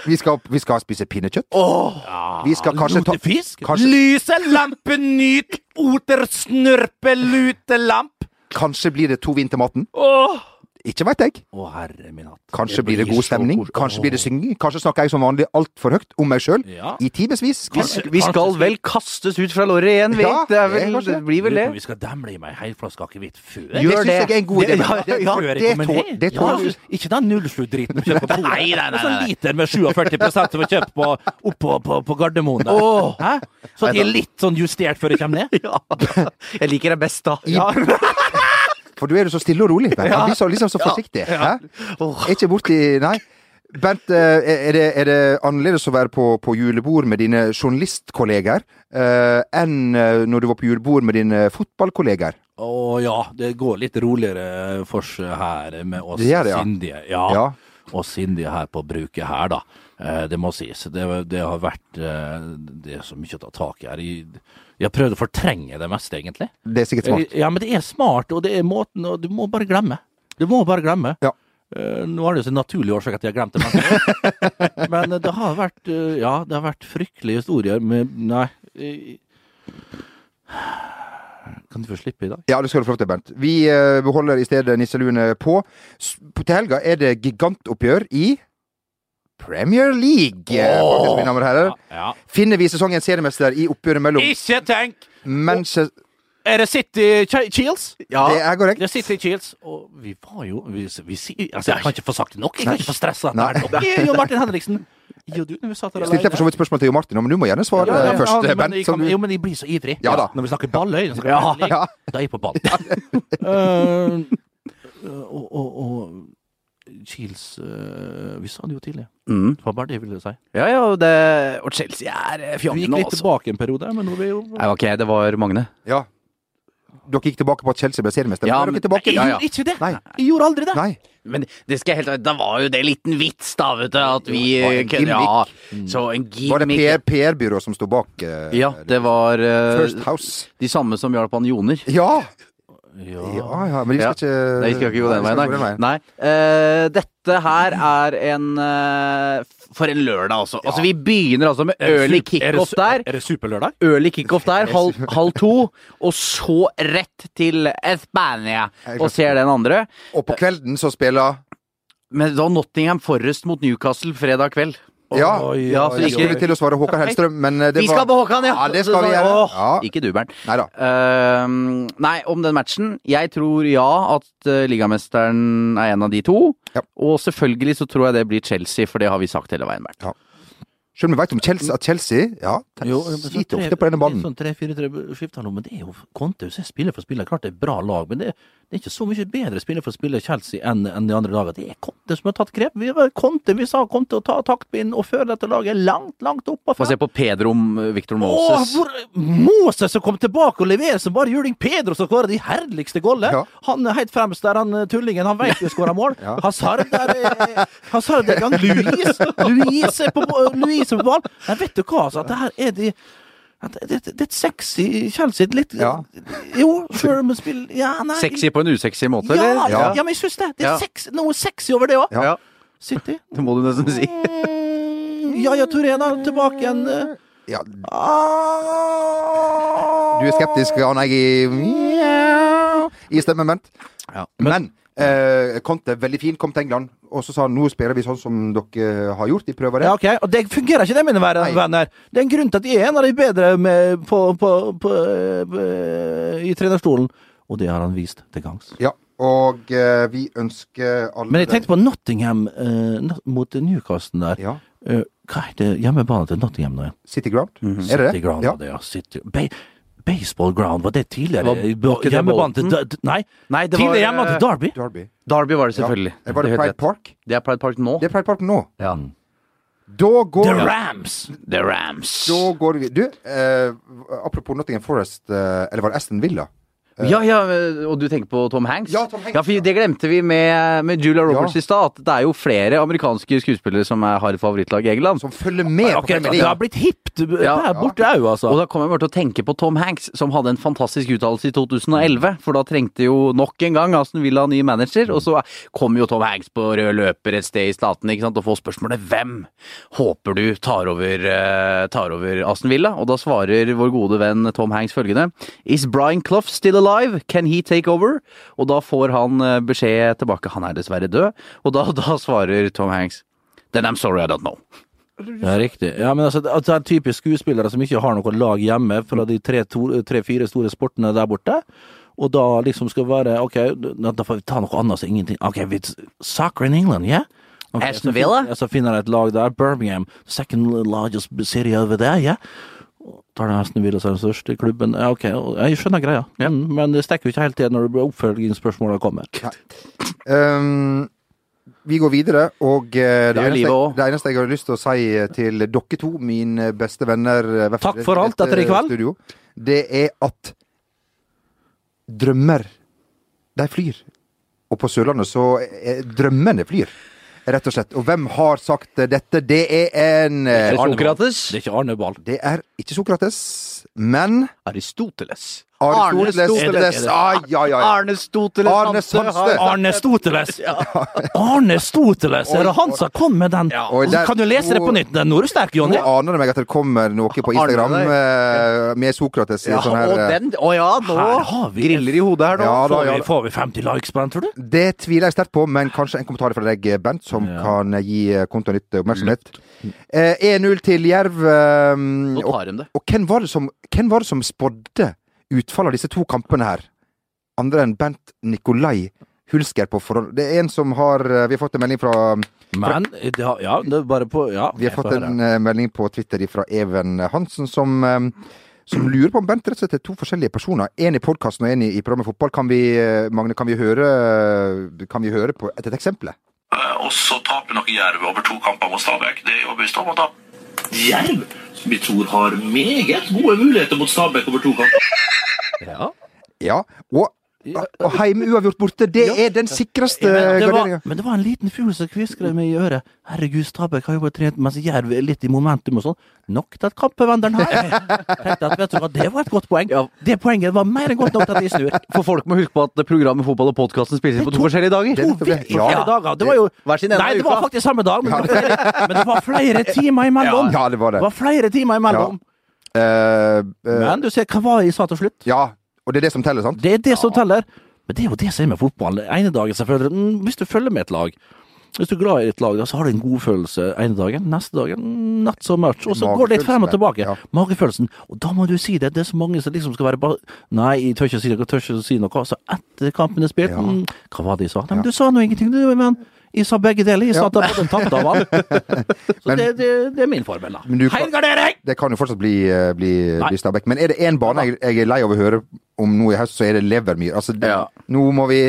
Vi skal, vi skal spise pinnekjøtt. Vi skal kanskje ta Lutefisk? kanskje- Lyse lampe, nyt, oter, snørpe, lutelamp. Kanskje blir det to vin til maten. Åh! Ikke veit jeg. Å, herre min hatt. Kanskje blir det god stemning. kos- Kanskje blir det synging. Kanskje snakker jeg som vanlig altfor høyt om meg sjøl Ja. i timevis. Vi, vi skal vel kastes ut fra låret igjen, vi. Ja, det, vel, det blir vel det. Vi skal demle i meg en hel flaske akevitt før. Det Gjør syns jeg er en god idé. Det- ja, det- det tåler du. Ikke den nullslu-driten du kjøper på polet. Nei, nei, nei, Sånn liter med 47 som er kjøpt på, oppå på, på Gardermoen. Oh. Hæ? Så de er litt sånn justert før det kommer ned? Ja. Jeg liker det best da. Ja. For du er jo så stille og rolig. Bernt. Han blir så, liksom så forsiktig. Hæ? Er ikke borti Nei. Bernt, eh, er det, er det annerledes å være på, på julebord med dine journalistkolleger eh, enn eh, når du var på julebord med dine fotballkolleger? Å ja, det går litt roligere for seg her med oss Det det, ja. sindige. Ja. Ja. Oss sindige her på bruket her, da. Eh, Det må sies. Det, det har vært eh, Det er så mye å ta tak i her. Jeg, jeg har prøvd å fortrenge det meste, egentlig. Det er sikkert smart. Ja, men det er smart, og det er måten, og du må bare glemme. Du må bare glemme. Ja. Eh, nå er det jo så naturlig årsak at jeg har glemt det, men, men det har vært eh, Ja, det har vært fryktelige historier med Nei. eh, Kan du få slippe i dag? Ja, det skal du få lov til, Bernt. Vi eh, beholder i stedet nisseluene på. På. Til helga er det gigantoppgjør i Premier League. oh. faktisk, mine damer og herrer. Ja. Finner vi sesongens seriemester i oppgjøret mellom Ikke tenk! Manchester Er det City Ch- Chiels? Det er korrekt. Det er City Chiels. Og vi var jo vi, vi, altså, Jeg kan ikke få sagt det nok. Jeg kan ikke få stressa Nei. her nok. Jo Martin Henriksen. Jo, du, når vi satt her Stilte jeg for så vidt spørsmål til Jo Martin, men du må gjerne svare Ja, ja, ja, først, men Bent, jeg kan, jo, men jeg blir så ivrig. Ja da. Når vi snakker balløy, snakker Ja, ja. da er jeg på ball. uh, og, og, og Chiels uh, Vi sa det jo tidlig. Mm. Det var bare det jeg ville si. Ja, ja, det, og Chelsea er eh, Vi gikk litt altså. tilbake en periode, men nå er vi jo Nei, ok, det var Magne. Ja. dere gikk tilbake på at Chelsea ble seriemester. Ja, men- tilbake. Jeg Ja, ja. gjorde ikke det. Nei. Jeg gjorde aldri det. Nei. Men det skal jeg helt Da var jo det liten vits, da, vet du. At vi var kunne- Ja, så en Var det gimmick. PR PR-byrå som sto bak? Uh, Ja, det var uh, First House. de samme som hjalp han Joner. Ja! Ja. Ja, ja, men vi skal Ja. ikke Nei, vi skal ikke gå den veien, nei. nei. Uh, dette her er en uh, For en lørdag, altså. Altså, Vi begynner altså med early kickoff der. Er det superlørdag? Early kickoff der, halv, halv to. Og så rett til Espania og ser den andre. Og på kvelden så spiller Men da Nottingham Forest mot Newcastle fredag kveld. Ja. Oi, Ja, oi, så Jeg ikke- skulle til å svare Håkan Hellstrøm, men eh, det Vi var skal på Håkan, ja! Ja, det skal vi gjøre. Ja. Ikke du, Bernt. Nei da. Ehm, nei, om den matchen. Jeg tror ja at uh, ligamesteren er en av de to. Ja. Og selvfølgelig så tror jeg det blir Chelsea, for det har vi sagt hele veien, Bernt. Selv om vi vet om Chelsea, at Chelsea ja, Jo, men sånn ofte på denne banen. Sånn tre-fire-tre skifter nå, men det er jo Conte er spiller for spiller. Klart det er bra lag, men det, det er ikke så mye bedre spiller for spiller Chelsea enn en de andre lagene. Det er Conte som har tatt grep. Vi, Conte, vi sa Conte å ta taktbind og føre dette laget langt, langt opp. Få se på Pedro om Victor Åh, Moses. hvor, Moses som kom tilbake og leverer som bare juling. Pedro som skårer de herligste gollene. Ja. Han er helt fremst der, han eh, tullingen. Han vet vi skårer mål. Ja. Hazard der er Hazard er gang. Louise Louise er på, Louise er på ball. Men vet du hva, altså? at Det her er de det, det, det er et sexy Chelsea. Litt Ja. Jo, før de spiller ja, nei, Sexy på en usexy måte, Ja, eller? ja. ja, men jeg syns det. Det er Ja. sex, noe sexy over det òg. Ja. City. Det må du nesten si. Mm, ja, ja, Torena, tilbake igjen. Ja, Ah. du er skeptisk, han er i, vent Ja. Men eh, Conte, veldig fin, kom til England, og så sa han nå spiller vi sånn som dere har gjort. De prøver det. Ja, ok, og det fungerer ikke det, mine venner. Det er en grunn til at jeg er en av de bedre med, på, på, på, i trenerstolen, og det har han vist til gangs. Ja, og eh, vi ønsker alle Men jeg tenkte på Nottingham eh, mot Newcastle der. Ja, Eh, hva er det hjemmebane til Nottingham nå? City Ground. Er det City det? Ground, Ja. det, ja. City. Ba baseball ground, var det tidligere? Var- var hjemmebane til Nei, Nei, det var tidligere hjemmebane til Derby. Derby. Derby var det selvfølgelig. Ja. Var det det Pride. Park? Det er Pride Park nå. Det er Pride Park nå. Ja. Da går The Rams! The Rams. Da går vi Du, eh, apropos Nottingham Forest, eh, eller var det Aston Villa? Ja, ja, og du tenker på Tom Hanks? Ja, Tom Hanks, Ja, for Det glemte vi med, med Julia Roberts Ja. i stad. At det er jo flere amerikanske skuespillere som er, har favorittlag i England. Som følger med Okay, på Premier det har blitt hipt Ja. der borte òg, altså. Og da kommer jeg bare til å tenke på Tom Hanks, som hadde en fantastisk uttalelse i 2011. For da trengte jo nok en gang Aston Villa ny manager, og så kom jo Tom Hanks på rød løper et sted i staten ikke sant, og får spørsmålet hvem håper du tar over, eh, tar over Aston Villa? Og da svarer vår gode venn Tom Hanks følgende Is Brian Clough still alive? Can he take over? Og da får han eh, beskjed tilbake han er dessverre død, og da, da svarer Tom Hanks Then I'm sorry I don't know. Ja, riktig. Ja, men altså, det det er typisk skuespillere som ikke har noe lag hjemme fra de tre-fire store sportene der borte. Og da liksom skal være OK, da får vi ta noe annet, så ingenting OK, vi, soccer in England, yeah? Okay, Aston så fin- Villa? Ja, så finner jeg et lag der. Birmingham, second largest city over there, yeah? Tar det Aston Villa som den største klubben? Ja, OK, jeg skjønner greia. Mm, men det stikker jo ikke helt til når oppfølgingsspørsmåla kommer. Um, vi går videre, og eh, det, Det er eneste, det eneste jeg har lyst til å si eh, til dere to, mine beste venner eh, Takk for alt etter i kveld. Studio, det er at drømmer, de flyr. Og på Sørlandet så drømmene flyr, rett og slett. Og hvem har sagt dette? Det er en Det Er det Sokrates? Det er ikke Arne Ball. Det er ikke Sokrates, men Aristoteles. Aristoteles. Ah, ja, ja, ja. Arne Stoteles. Arne Sandstø. Arne Stoteles! Arne Stoteles! Er det han som kom med den? Oi, der- kan du lese det på nytt? Den Nå er du sterk, Nå aner det meg at det kommer noe på Instagram Arne eh, med Sokrates i Ja, sånn her eh, den Å ja, nå har vi griller i hodet her nå. Ja, da, Får vi, får vi 50 likes på den, tror du? Det tviler jeg sterkt på, men kanskje en kommentar fra deg, Bent, som Ja. kan gi eh, kontoen litt oppmerksomhet. Eh, 1-0 til Jerv. eh, Nå tar de det. og hvem var det som, hvem var det som spådde utfallet av disse to kampene her? Andre enn Bent Nikolai Hulsker på forhold Det er en som har eh, Vi har fått en melding fra Men det har, Ja, det er bare på Ja, Vi har fått en eh, melding på Twitter fra Even Hansen som eh, som lurer på om Bent rett og slett er to forskjellige personer. En i podkasten og en i, i programmet Fotball. Kan vi, Magne, kan vi høre, kan vi høre på et, et eksempel? Og så taper nok Jerv over to kamper mot Stabæk. Det er jo overbevist om å da Jerv, vi tror har meget gode muligheter mot Stabæk over to kamper. Ja. Ja, og, og heime uavgjort borte, det er den sikreste Men garderinga. men det var en liten fugl som kviskra meg i øret. Herregud, Stabæk har jo bare trent mens Jerv er litt i momentum og sånn. Nok til at kampevenderen her. Tenkte at, vet du hva, Det var et godt poeng. Det poenget var mer enn godt nok til at de snur. For folk må huske på at programmet Fotball og podkasten spilles inn på to forskjellige dager. Er. To forskjellige dager. Det var jo Hver sin ende Nei, det var faktisk samme dag, men det var flere, men det var flere timer imellom. Ja, det var det. Det var flere timer imellom. Uh, uh, Men du ser, hva var det jeg sa til slutt? ja, og det er det som teller, sant? Det er det som teller. Men det er jo det som er med fotball. ene dagen selvfølgelig, mm, Hvis du følger med et lag hvis du er glad i et lag, så har du en god følelse ene dagen. Neste dagen mm, not so much. Og så går det litt frem og tilbake. Ja. Magefølelsen. Og da må du si det. Det er så mange som liksom skal være bare Nei, jeg tør ikke si noe, tør ikke si noe. Så etter kampen er spilt, Ja. mm, hva var det de sa? Nei, men du sa nå ingenting, du, men jeg sa begge deler. Jeg sa at jeg hadde tatt av han. Så Men- det, det, det er min formel, da. Men du kan- Helgardering! Det kan jo fortsatt bli, eh, bli, Nei. bli Stabæk. Men er det én bane jeg, jeg er lei av å høre om nå i høst, så er det Levermyr. Altså, det, Ja. nå må vi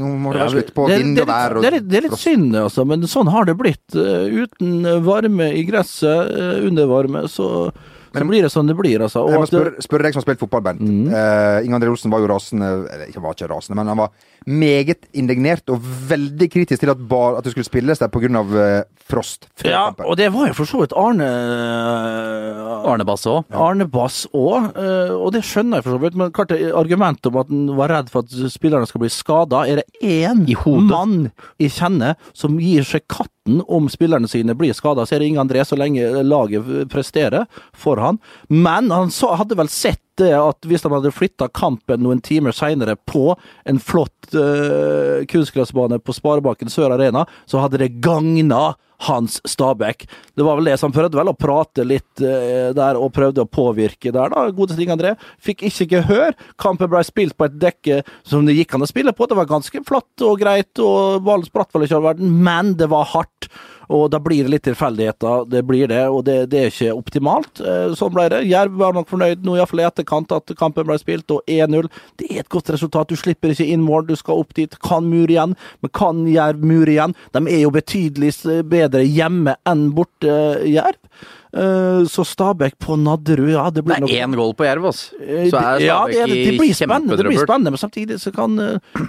Nå må det være slutt på det er- vind det og er vær litt- og Det er litt, det er litt synd, altså, men sånn har det blitt. Eh, uten varme i gresset, eh, under varme, så, så blir det sånn det blir, altså. Jeg må at det- spørre, spørre deg som har spilt fotball, Bent. Mm. Eh, Inge André Olsen var jo rasende Eller ikke var ikke rasende, men han var meget indignert og veldig kritisk til at, bar, at det skulle spilles der pga. Uh, frost. ja, kampen. og det var jo for så vidt Arne eh, Arne Bass òg. Arne Bass òg, og det skjønner jeg for så vidt. Men klart argumentet om at han var redd for at spillerne skal bli skada, er det én mann jeg kjenner som gir seg katten om spillerne sine blir skada, så er det Inge André så lenge laget presterer for han. Men han så, hadde vel sett det at hvis de hadde flytta kampen noen timer seinere på en flott uh, kunstgressbane på Sparebanken Sør Arena, så hadde det gagna hans Stabæk. Det var vel det, han prøvde vel å prate litt uh, der og prøvde å påvirke der, da. Gode ting, André. Fikk ikke gehør. Kampen ble spilt på et dekke som det gikk an å spille på. Det var ganske flatt og greit, og ballen spratt vel ikke all verden, men det var hardt. Og da blir det litt tilfeldigheter, det blir det, og det, det er ikke optimalt. Eh, Sånn ble det. Jerv var nok fornøyd nå, iallfall i etterkant, at kampen ble spilt, og 1-0. Det er et godt resultat. Du slipper ikke inn mål, du skal opp dit. Kan mur igjen, men kan Jerv mur igjen? De er jo betydelig bedre hjemme enn borte, eh, Jerv. Eh, Så Stabæk på Nadderud, ja, det blir Det er nok én goal på Jerv. Eh, Så er Stabæk ja, det, det, det i blir spennende, det blir spennende, men samtidig så kan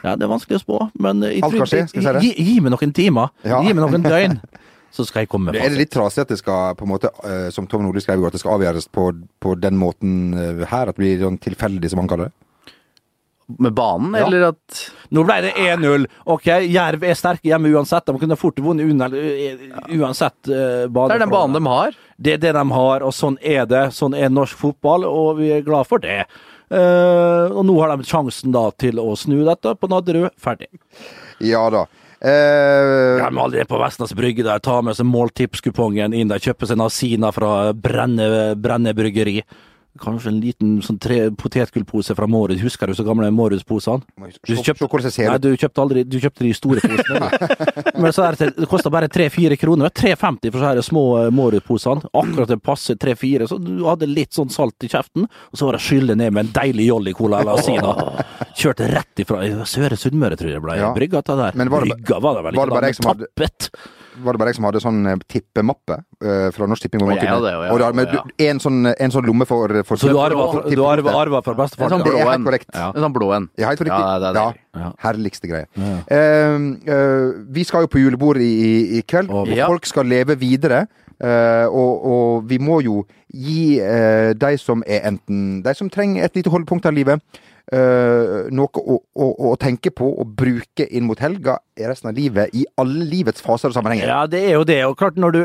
Ja, det er vanskelig å spå, men i jeg tror- jeg gi, gi meg noen timer, Ja. gi meg noen døgn, så skal jeg komme med Er det litt trasig at det skal, på en måte, eh, som Tom Nordli skrev i går, at det skal avgjøres på, på den måten eh, her? At det blir sånn tilfeldig, som han kaller det? Med banen, Ja. eller at Nå ble det 1-0. Ok, Jerv er sterke hjemme uansett. De kunne fort vunnet eh, uansett uh, bane. Det er den banen de har. Det er det de har, og sånn er det. Sånn er norsk fotball, og vi er glad for det. Uh, og nå har de sjansen da til å snu dette på Nadderud. Ferdig. Ja da. Eh, Ja, men aldri på Vestnes Brygge der, ta med seg måltipskupongen inn der, kjøpe seg Asina fra Brenne, Brenne bryggeri. Kanskje en liten sånn tre potetgullpose fra Mårud. Husker du så gamle Mårud-posene? ut. du kjøpte aldri Du kjøpte de store posene. Men så er det, det kosta bare 3-4 kroner. 3,50 for så her små eh, Mårud-posene. Akkurat det passer 3-4. Så du hadde litt sånn salt i kjeften, og så var det skylle ned med en deilig Jolly-cola eller Asina. Kjørte rett ifra Søre Sunnmøre, tror jeg det ble Ja. brygga det der. Var det brygga var det vel var det bare men tappet. Var det bare jeg som hadde sånn eh, tippemappe eh, fra Norsk Tipping? hvor man Og jeg kunne- hadde det, og ja, og du- en, sånn, en sånn lomme for, for Så du arva, for fra- du arva, arva fra sånn bestefar? Det er helt en. korrekt. En sånn blå en. Ja, helt riktig. Ja, det er Ja, herligste greie. Uh, uh, vi skal jo på julebord i, i, i kveld, Og- og Ja. folk skal leve videre. eh, og, og vi må jo gi uh, de som er enten De som trenger et lite holdepunkt av livet, eh, noe å, å, å tenke på og bruke inn mot helga i resten av livet, i alle livets faser og sammenhenger. Ja, det er jo det. Og klart, når du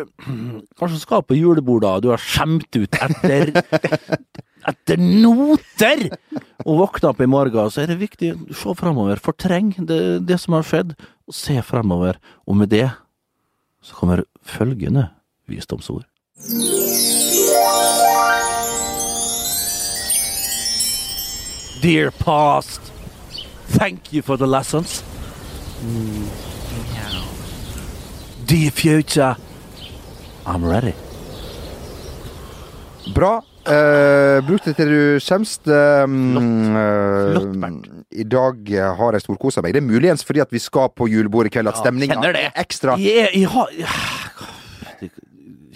kanskje skal på julebord, da, du har skjemt ut etter etter noter! Og våkner opp i morgen, så er det viktig å se framover. Fortreng det, det som har skjedd, og se framover. Og med det så kommer følgende visdomsord. Dear past, thank you for the lessons. Dear future, I'm ready. Bra. Uh, bruk det til du skjemst. Um, Flott, Flott, Bernt. I dag eh, har jeg storkosa meg. Det er muligens fordi at vi skal på julebord i kveld, at stemninga kjenner er ekstra. Jeg, jeg har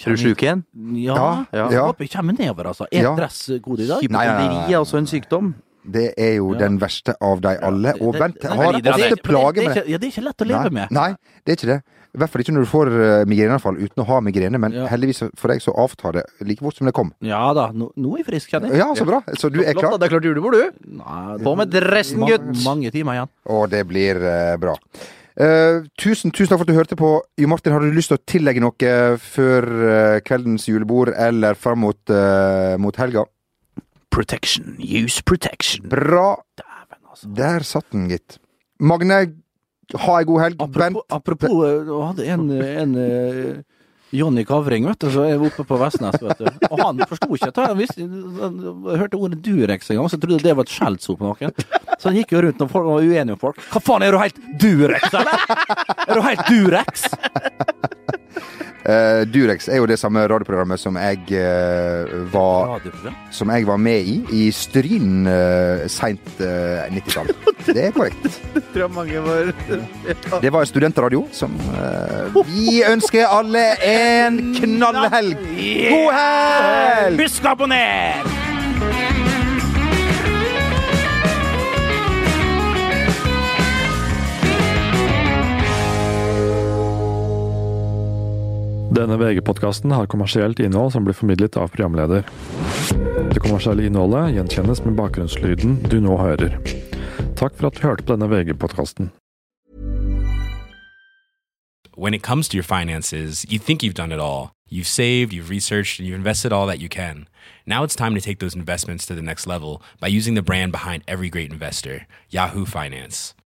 Er du sjuk igjen? Ja, Ja, jeg håper jeg kommer nedover, altså. Er Ja. dress god i dag? Hypokondri er også en sykdom. Det er jo den verste av de alle. Og Bent Det- har det- det- ofte det- plager det er med ikke- Ja, det er ikke lett å leve nei, med. Nei, det er ikke det. I hvert fall ikke når du får uh, migreneanfall uten å ha migrene, men Ja. heldigvis for deg så avtar det like fort som det kom. Ja da, nå, nå er jeg frisk, kjenner jeg. Ja, så bra. Så du er klar? Det er klart julebord, du. Nei, På med dressen, ma- gutt. Mange timer igjen. Og det blir uh, bra. Uh, tusen, tusen takk for at du hørte på. Jo Martin, har du lyst til å tillegge noe før uh, kveldens julebord eller fram mot, eh, mot helga? Protection. Use protection. Bra. Dæven, altså. Der satt den, gitt. Magne, ha ei god helg. Bent, Apropos, apropos eh, du hadde en, en eh, Jonny Kavring, vet du, så er oppe på Vestnes, vet du. Og han forsto ikke han visste Han hørte ordet Durex en gang, så trodde det var et skjellsord på noen. Så han gikk jo rundt og folk var uenige med folk. Hva faen, er du helt Durex, eller? Er du helt Durex? Eh, Durex er jo det samme radioprogrammet som jeg uh, var Radioprogram. Som jeg var med i i Stryn uh, seint uh, 90-tall. Det er korrekt. Tror jeg mange var Det var en studentradio som eh, Vi ønsker alle en knallhelg! God helg! Husk å abonnere! Denne VG-podkasten har kommersielt innhold som blir formidlet av programleder. Det kommersielle innholdet gjenkjennes med bakgrunnslyden du nå hører. Takk for at du hørte på denne VG-podkasten. when it comes to your finances, you think you've done it all. You've saved, you've researched, and you've invested all that you can. Now it's time to take those investments to the next level by using the brand behind every great investor, Yahoo Finance.